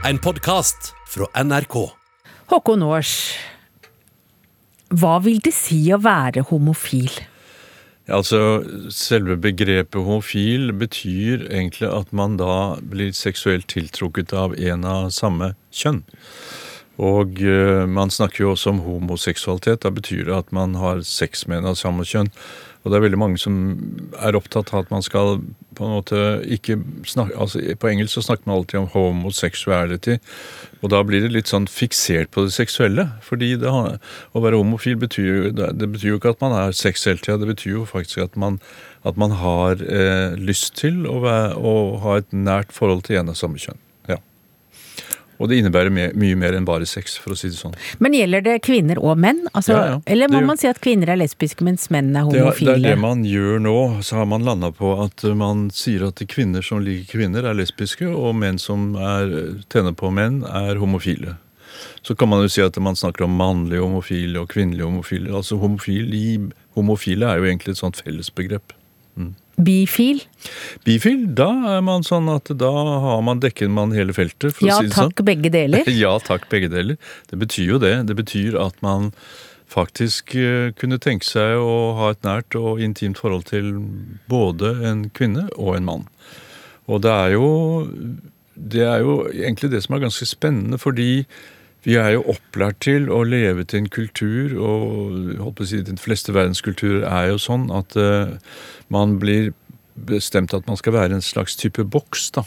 En podkast fra NRK. Håkon Aars, hva vil det si å være homofil? Altså, Selve begrepet homofil betyr egentlig at man da blir seksuelt tiltrukket av en av samme kjønn. Og uh, man snakker jo også om homoseksualitet. Da betyr det at man har sex med en av samme kjønn. Og det er veldig mange som er opptatt av at man skal på en måte ikke snakke altså På engelsk så snakker man alltid om homosexuality, og da blir det litt sånn fiksert på det seksuelle. Fordi det, å være homofil betyr, det betyr jo ikke at man er sex hele tida, det betyr jo faktisk at man, at man har eh, lyst til å, være, å ha et nært forhold til en av samme kjønn. Og det innebærer mye, mye mer enn bare sex, for å si det sånn. Men gjelder det kvinner og menn? Altså, ja, ja. Eller må man si at kvinner er lesbiske, mens menn er homofile? Det, det er det man gjør nå. Så har man landa på at man sier at kvinner som liker kvinner, er lesbiske, og menn som er, tjener på menn, er homofile. Så kan man jo si at man snakker om mannlige homofile og kvinnelige homofile. Altså homofile, homofile er jo egentlig et sånt fellesbegrep. Mm. Bifil? Bifil, da er man sånn at da har man dekket man hele feltet. ja, si takk, sånn. begge deler. ja takk, begge deler. Det betyr jo det. Det betyr at man faktisk eh, kunne tenke seg å ha et nært og intimt forhold til både en kvinne og en mann. Og det er jo, det er jo egentlig det som er ganske spennende, fordi vi er jo opplært til å leve til en kultur, og holdt på å si, de fleste verdenskulturer er jo sånn at uh, man blir bestemt at man skal være en slags type boks. da,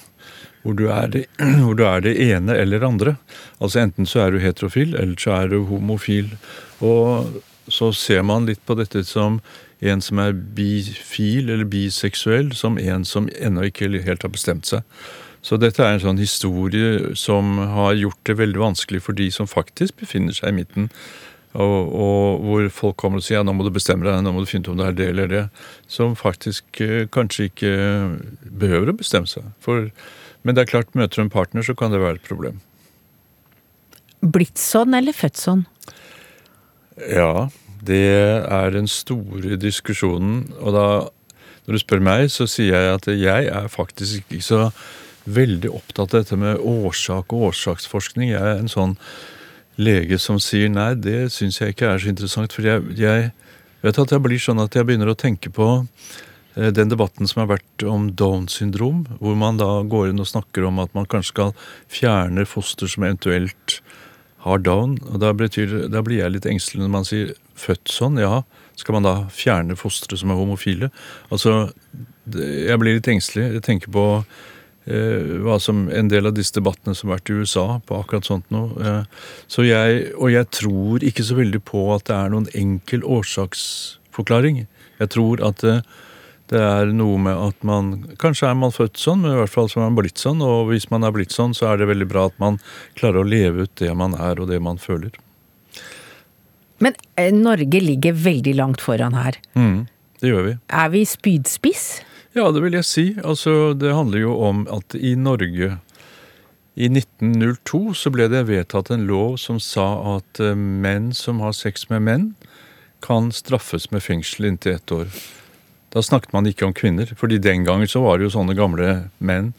hvor du, det, hvor du, er det, ene eller andre. Altså Enten så er du heterofil, eller så er du homofil. Og så ser man litt på dette som en som er bifil eller biseksuell, som en som ennå ikke helt har bestemt seg. Så dette er en sånn historie som har gjort det veldig vanskelig for de som faktisk befinner seg i midten og, og, hvor folk kommer og sier ja, nå må du bestemme deg, nå må du finne ut om det er det eller det. Som faktisk eh, kanskje ikke behøver å bestemme seg. For, men det er klart, møter du en partner, så kan det være et problem. Blitt sånn eller født sånn? Ja, det er den store diskusjonen. Og da, når du spør meg, så sier jeg at jeg er faktisk ikke så veldig opptatt av dette med årsak og årsaksforskning. Jeg er en sånn lege som sier nei, det syns jeg ikke er så interessant. For jeg, jeg, vet at jeg blir sånn at jeg begynner å tenke på eh, den debatten som har vært om Downs syndrom, hvor man da går inn og snakker om at man kanskje skal fjerne foster som eventuelt har down. og Da, betyr, da blir jeg litt engstelig når man sier født sånn. Ja, skal man da fjerne fostre som er homofile? Altså, jeg blir litt engstelig. Jeg tenker på hva som en del av disse debattene som har vært i USA på akkurat sånt noe. Eh, så jeg, og jeg tror ikke så veldig på at det er noen enkel årsaksforklaring. Jeg tror at det, det er noe med at man Kanskje er man født sånn, men i hvert fall så er man blitt sånn. Og hvis man er blitt sånn, så er det veldig bra at man klarer å leve ut det man er og det man føler. Men eh, Norge ligger veldig langt foran her. Mm, det gjør vi. Er vi spydspiss? Ja, det vil jeg si. Altså, det handler jo om at i Norge i 1902 så ble det vedtatt en lov som sa at eh, menn som har sex med menn, kan straffes med fengsel inntil ett år. Da snakket man ikke om kvinner, fordi den gangen så var det jo sånne gamle menn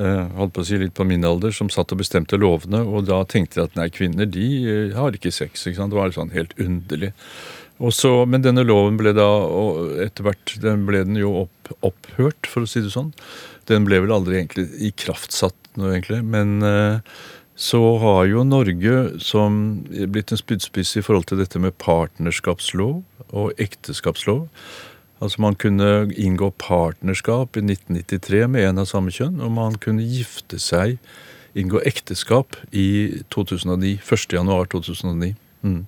eh, holdt på å si litt på min alder, som satt og bestemte lovene, og da tenkte de at nei, kvinner de eh, har ikke sex. ikke sant? Det var sånn helt underlig. Så, men denne loven ble da, etter hvert den ble den jo opp, opphørt, for å si det sånn. Den ble vel aldri egentlig ikraftsatt noe, egentlig. Men eh, så har jo Norge som blitt en spydspiss i forhold til dette med partnerskapslov og ekteskapslov. Altså Man kunne inngå partnerskap i 1993 med en av samme kjønn, og man kunne gifte seg, inngå ekteskap i 2009. 1.1.2009. Mm.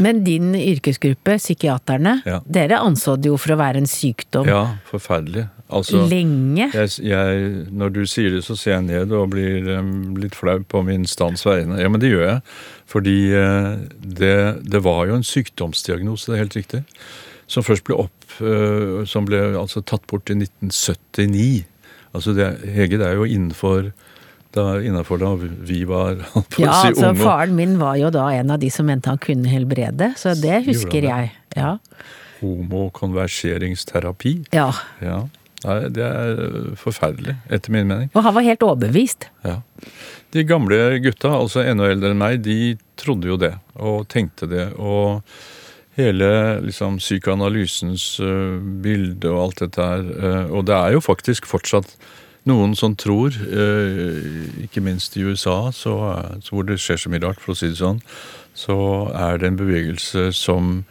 Men din yrkesgruppe, psykiaterne, ja. dere anså det jo for å være en sykdom. Ja, forferdelig. Altså, Lenge? Jeg, jeg, når du sier det, så ser jeg ned og blir um, litt flau på min stands vegne. Ja, men det gjør jeg. Fordi uh, det, det, var jo en sykdomsdiagnose, det er helt riktig. Som først ble opp uh, Som ble altså tatt bort i 1979. Altså det, Hege, det er jo innenfor da innafor da vi var på ja, si, altså, unge. Faren min var jo da en av de som mente han kunne helbrede, så det husker jeg. Ja. Homokonverseringsterapi. Ja. ja. Det er forferdelig, etter min mening. Og han var helt overbevist. Ja. De gamle gutta, altså enda eldre enn meg, de trodde jo det, og tenkte det. Og hele liksom, psykoanalysens uh, bilde og alt dette her. Uh, og det er jo faktisk fortsatt noen som tror, uh, ikke minst i USA, så, så hvor det skjer så mye rart, for å si det sånn, så er det en bevegelse som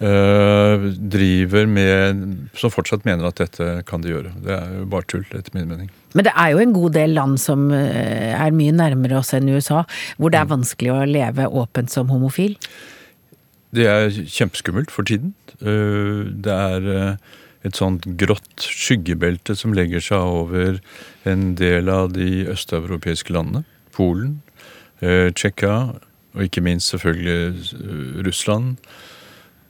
driver med Som fortsatt mener at dette kan de gjøre. Det er jo bare tull, etter min mening. Men det er jo en god del land som er mye nærmere oss enn USA, hvor det er vanskelig å leve åpent som homofil? Det er kjempeskummelt for tiden. Eh, det er eh, et sånt grått skyggebelte som legger seg over en del av de østeuropeiske landene. Polen, eh, Tsjekkia og ikke minst selvfølgelig Russland.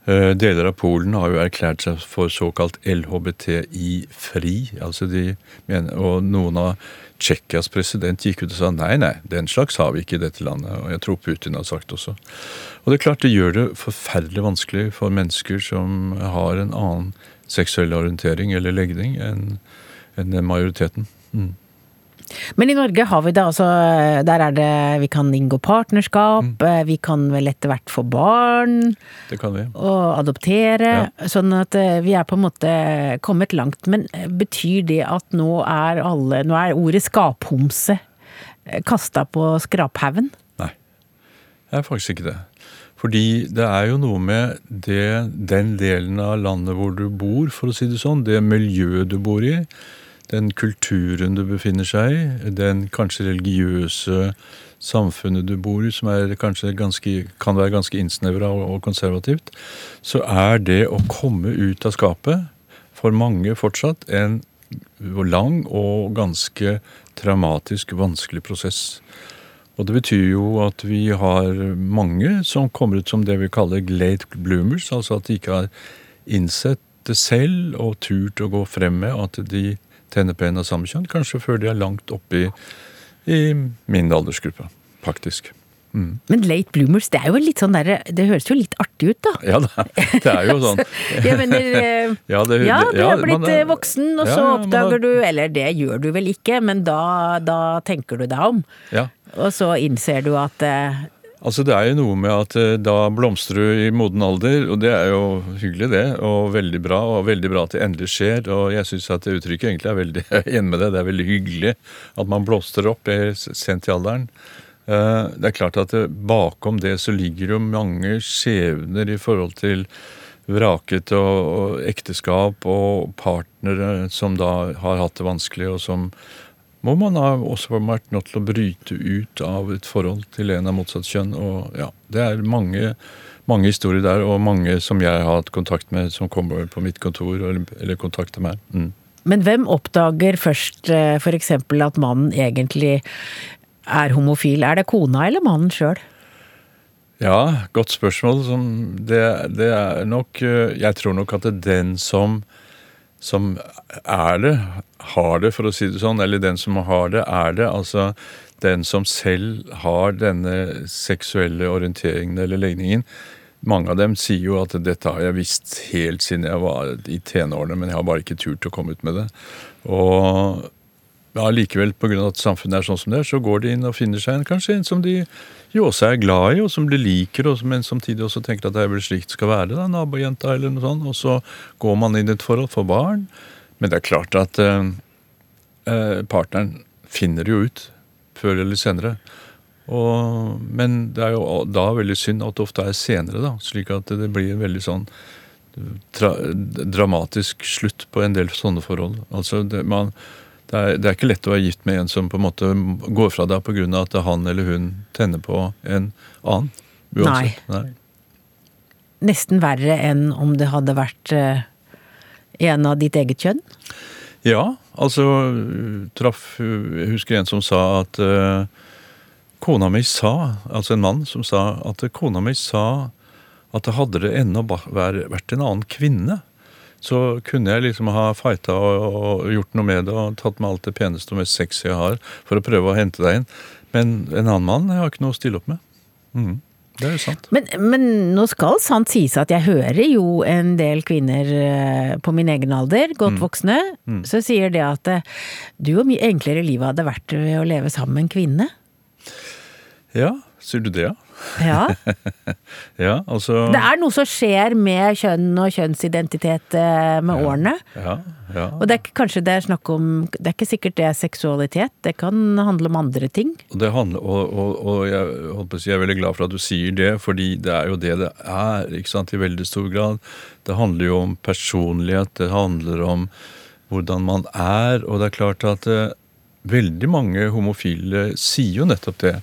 Deler av Polen har jo erklært seg for såkalt LHBTI-fri. altså Og noen av Tsjekkias president gikk ut og sa nei, nei, den slags har vi ikke i dette landet. Og jeg tror Putin har sagt også. Og det er klart det gjør det forferdelig vanskelig for mennesker som har en annen seksuell orientering eller legning enn en majoriteten. Mm. Men i Norge har vi det altså Der er det Vi kan inngå partnerskap, mm. Eh, vi kan vel etter hvert få barn. Det kan vi. Og adoptere. Ja. Sånn at eh, vi er på en måte kommet langt. Men eh, betyr det at nå er alle Nå er ordet skaphomse kasta på skraphaugen? Det er faktisk ikke det. Fordi det er jo noe med det, den delen av landet hvor du bor, for å si det sånn, det miljøet du bor i den kulturen du befinner seg i, den kanskje religiøse samfunnet du bor i, som ganske, kan være ganske innsnevra og konservativt, så er det å komme ut av skapet for mange fortsatt en lang og ganske traumatisk, vanskelig prosess. Og det betyr jo at vi har mange som kommer ut som det vi kaller late bloomers, altså at de ikke har innsett det selv og turt å gå frem med at de tenner på en av samme kjønn, kanskje før de er langt oppe i, i min aldersgruppe, faktisk. Mm. Men late bloomers, det er jo litt sånn der, det høres jo litt artig ut, da. Ja, det er jo sånn. jeg mener, eh, ja, det, ja, du har blitt man, voksen, og så oppdager har, du Eller det gjør du vel ikke, men da, da tenker du deg om. Ja. Og så innser du at eh, Altså Det er jo noe med at eh, da blomstrer du i moden alder, og det er jo hyggelig, det. Og veldig bra, og veldig bra at det endelig skjer. Og jeg syns at det uttrykket egentlig er veldig enig med det. Det er veldig hyggelig at man blomstrer opp sent i alderen. Eh, det er klart at bakom det så ligger jo mange skjebner i forhold til vraket og, ekteskap og partnere som da har hatt det vanskelig, og som må man ha også vært nødt til å bryte ut av et forhold til en av motsatt kjønn. Og ja, det er mange, mange historier der, og mange som jeg har hatt kontakt med, som kommer på mitt kontor eller, eller kontakter meg. Mm. Men hvem oppdager først eh, f.eks. at mannen egentlig er homofil? Er det kona eller mannen sjøl? Ja, godt spørsmål. Det, det, er nok eh, Jeg tror nok at det er den som som er det, har det, for å si det sånn, eller den som har det, er det. Altså den som selv har denne seksuelle orienteringen eller legningen. Mange av dem sier jo at dette har jeg visst helt siden jeg var i tenårene, men jeg har bare ikke turt å komme ut med det. Og ja, likevel, pga. at samfunnet er sånn som det er, så går de inn og finner seg en, kanskje en som de jo også er glad i, og som de liker, og, men samtidig også tenker at det er vel slik det skal være, da, nabojenta eller noe sånt. Og så går man inn i et forhold for barn. Men det er klart at eh, eh, partneren finner jo ut før eller senere. Og, men det er jo da veldig synd at det ofte er senere, da. Slik at det blir en veldig sånn tra, dramatisk slutt på en del sånne forhold. Altså det, man det er, det er, ikke lett å være gift med en som på en måte går fra deg pga. at han eller hun tenner på en annen. Uansett. Nei. Nei. Nesten verre enn om det hadde vært uh, en av ditt eget kjønn? Ja, altså traff Jeg husker en som sa at uh, kona mi sa, altså en mann som sa at kona mi sa at det hadde det ennå vært en annen kvinne så kunne jeg liksom ha fighta og, og, gjort noe med det og tatt med alt det peneste og mest sexy jeg har, for å prøve å hente deg inn. Men en annen mann jeg har ikke noe å stille opp med. Mm. det er jo sant. Men, men nå skal sant sies at jeg hører jo en del kvinner eh, på min egen alder, godt Mm. voksne, så sier det at eh, du og mye enklere livet hadde vært ved å leve sammen med en kvinne. Ja, sier du det, ja? Ja. Ja, altså Det er noe som skjer med kjønn og kjønnsidentitet med med årene. Ja, ja. Og det er kanskje det er snakk om Det er ikke sikkert det er seksualitet, det kan handle om andre ting. Det handler, og, og, og jeg, jeg er veldig glad for at du sier det, fordi det er jo det det er ikke sant, i veldig stor grad. Det handler jo om personlighet, det handler om hvordan man er. Og det er klart at eh, veldig mange homofile sier jo nettopp det.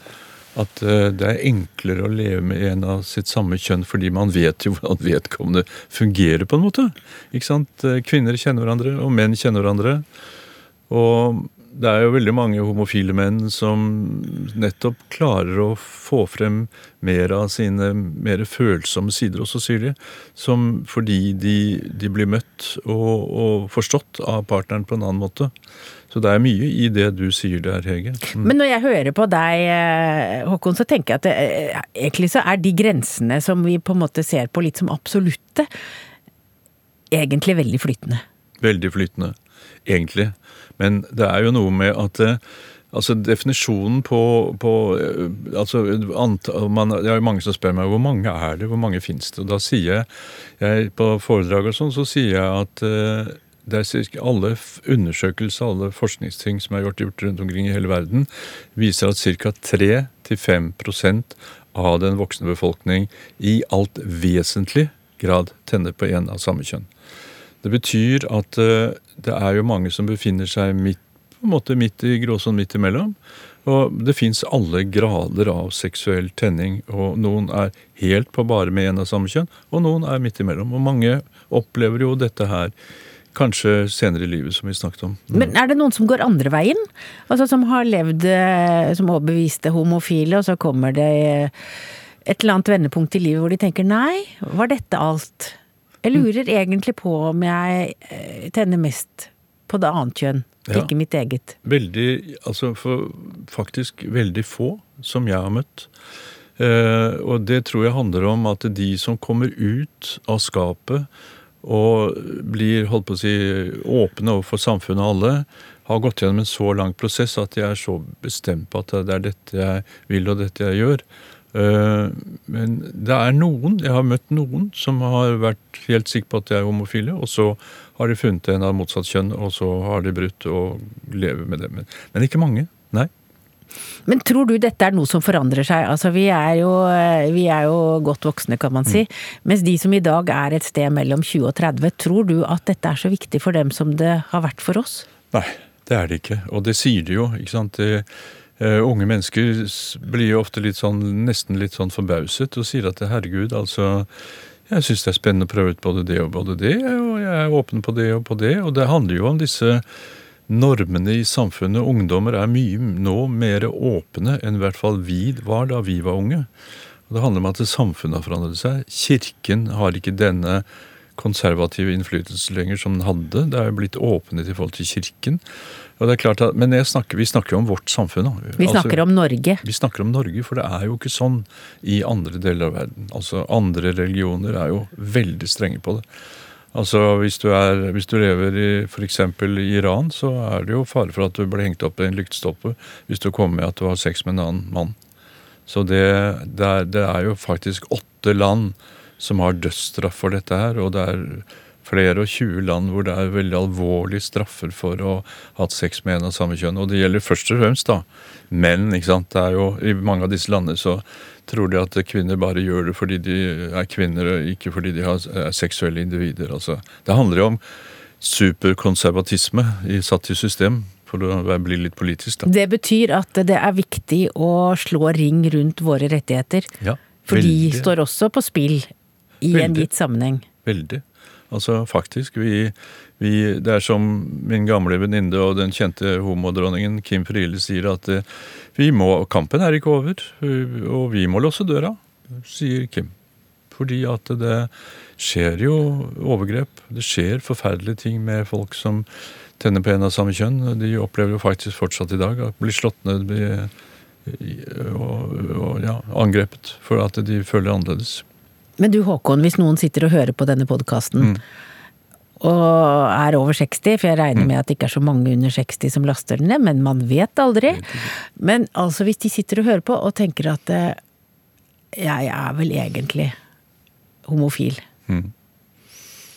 At eh, det er enklere å leve med en av sitt samme kjønn fordi man vet jo hvordan vedkommende fungerer, på en måte. Ikke sant? Eh, Kvinner kjenner hverandre, og menn kjenner hverandre. Og det er jo veldig mange homofile menn som nettopp klarer å få frem mer av sine mer følsomme sider, også sier som fordi de, de blir møtt og, og forstått av partneren på en annen måte. Så det er mye i det du sier der, Hege. Mm. Men når jeg hører på deg, eh, Håkon, så tenker jeg at det, eh, egentlig så er de grensene som vi på en måte ser på litt som absolutte, egentlig veldig flytende. Veldig flytende, egentlig. Men det er jo noe med at eh, Altså Definisjonen på, på altså antall, man, Det er jo mange som spør meg hvor mange er det, hvor mange fins det. Og da sier jeg, jeg På foredrag og sånn, så sier jeg at alle undersøkelser, alle forskningsting som er gjort, gjort rundt omkring i hele verden, viser at ca. 3-5% av den voksne befolkning i alt vesentlig grad tenner på en av samme kjønn. Det betyr at eh, det er jo mange som befinner seg midt, på en måte midt i gråsonen midt imellom. Og det fins alle grader av seksuell tenning. og Noen er helt på bare med en av samme kjønn, og noen er midt imellom. Og mange opplever jo dette her kanskje senere i livet, som vi snakket om. Men er det noen som går andre veien? Altså som har levd eh, som overbeviste homofile, og så kommer det eh, et eller annet vendepunkt i livet hvor de tenker nei, var dette alt? Jeg lurer egentlig på om jeg eh, tenner mest på det annet kjønn, Ja. ikke mitt eget. Veldig, altså for faktisk veldig få som jeg har møtt. Eh, og det tror jeg handler om at de som kommer ut av skapet og blir holdt på å si, åpne overfor samfunnet og alle, har gått gjennom en så lang prosess at de er så bestemt på at det er dette jeg vil og dette jeg gjør. Eh, Men det er noen, jeg har møtt noen som har vært helt sikre på at de er homofile, og så har de funnet en av motsatt kjønn, og så har de brutt og lever med det. Men ikke mange. Nei. Men tror du dette er noe som forandrer seg? Altså vi er jo, vi er jo godt voksne, kan man si. Mens de som i dag er et sted mellom 20 og 30, tror du at dette er så viktig for dem som det har vært for oss? Nei, det er det ikke. Og det sier de jo. ikke sant? Det, Uh, unge mennesker blir jo ofte litt sånn, nesten litt sånn forbauset og sier at herregud, altså jeg syns det er spennende å prøve ut både det og både det, og jeg er åpen på det og på det. Og det handler jo om disse normene i samfunnet. Ungdommer er mye nå mer åpne enn i hvert fall vi var da vi var unge. Og Det handler om at samfunnet har forandret seg. Kirken har ikke denne konservative innflytelse lenger som den hadde. Det er jo blitt åpenhet i forhold til kirken. Og det er klart at, Men jeg snakker, vi snakker jo om vårt samfunn. da. Vi snakker om Norge. Vi snakker om Norge, for det er jo ikke sånn i andre deler av verden. Altså, Andre religioner er jo veldig strenge på det. Altså, Hvis du, er, hvis du lever i f.eks. i Iran, så er det jo fare for at du blir hengt opp i en lyktestolpe hvis du kommer med at du har sex med en annen mann. Så det, det, er, det er jo faktisk åtte land som har dødsstraff for dette her, og det er flere og 20 land hvor det er veldig alvorlige straffer for å ha hatt sex med en av samme kjønn. Og det gjelder først og fremst da menn. ikke sant? Det er jo, I mange av disse landene så tror de at kvinner bare gjør det fordi de er kvinner, og ikke fordi de er seksuelle individer. altså. Det handler jo om superkonservatisme i, satt i system, for å bli litt politisk. da. Det betyr at det er viktig å slå ring rundt våre rettigheter. Ja, For de står også på spill i en gitt sammenheng. Veldig. Altså faktisk, vi, vi Det er som min gamle venninne og den kjente homodronningen Kim Friele sier at eh, vi må, kampen er ikke over, og vi må låse døra, sier Kim. Fordi at det skjer jo overgrep. Det skjer forferdelige ting med folk som tenner på en av samme kjønn. De opplever jo faktisk fortsatt i dag å bli slått ned bli, og, og, ja, angrepet for at de føler annerledes. Men du Håkon, hvis noen sitter og hører på denne podkasten, og er over 60, for jeg regner med at det ikke er så mange under 60 som laster den ned, men man vet aldri. Men altså, hvis de sitter og hører på og tenker at eh, jeg er vel egentlig homofil.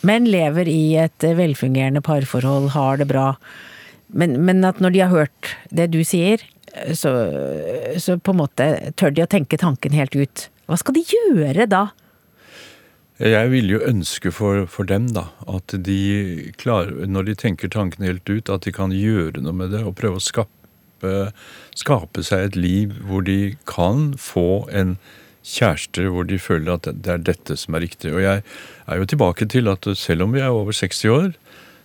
Men lever i et eh, velfungerende parforhold, har det bra. Men, men at når de har hørt det du sier, eh, så, så på en måte tør de å tenke tanken helt ut. Hva skal de gjøre da? Jeg vil jo ønske for, for dem da, at de klarer, når de tenker tankene helt ut, at de kan gjøre noe med det og prøve å skape, skape seg et liv hvor de kan få en kjæreste hvor de føler at det er dette som er riktig. Og jeg er jo tilbake til at selv om vi er over 60 år,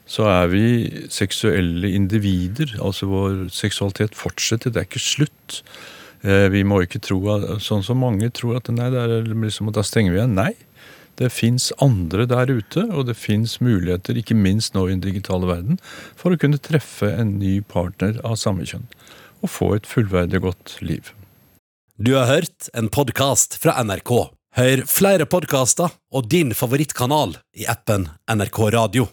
så er vi seksuelle individer. Altså vår seksualitet fortsetter, det er ikke slutt. Eh, Vi må ikke tro, sånn som mange tror, at nei, det er liksom, da stenger vi igjen. Nei, det fins andre der ute, og det fins muligheter, ikke minst nå i den digitale verden, for å kunne treffe en ny partner av samme kjønn. Og få et fullverdig godt liv. Du har hørt en podkast fra NRK. Hør flere podkaster og din favorittkanal i appen NRK Radio.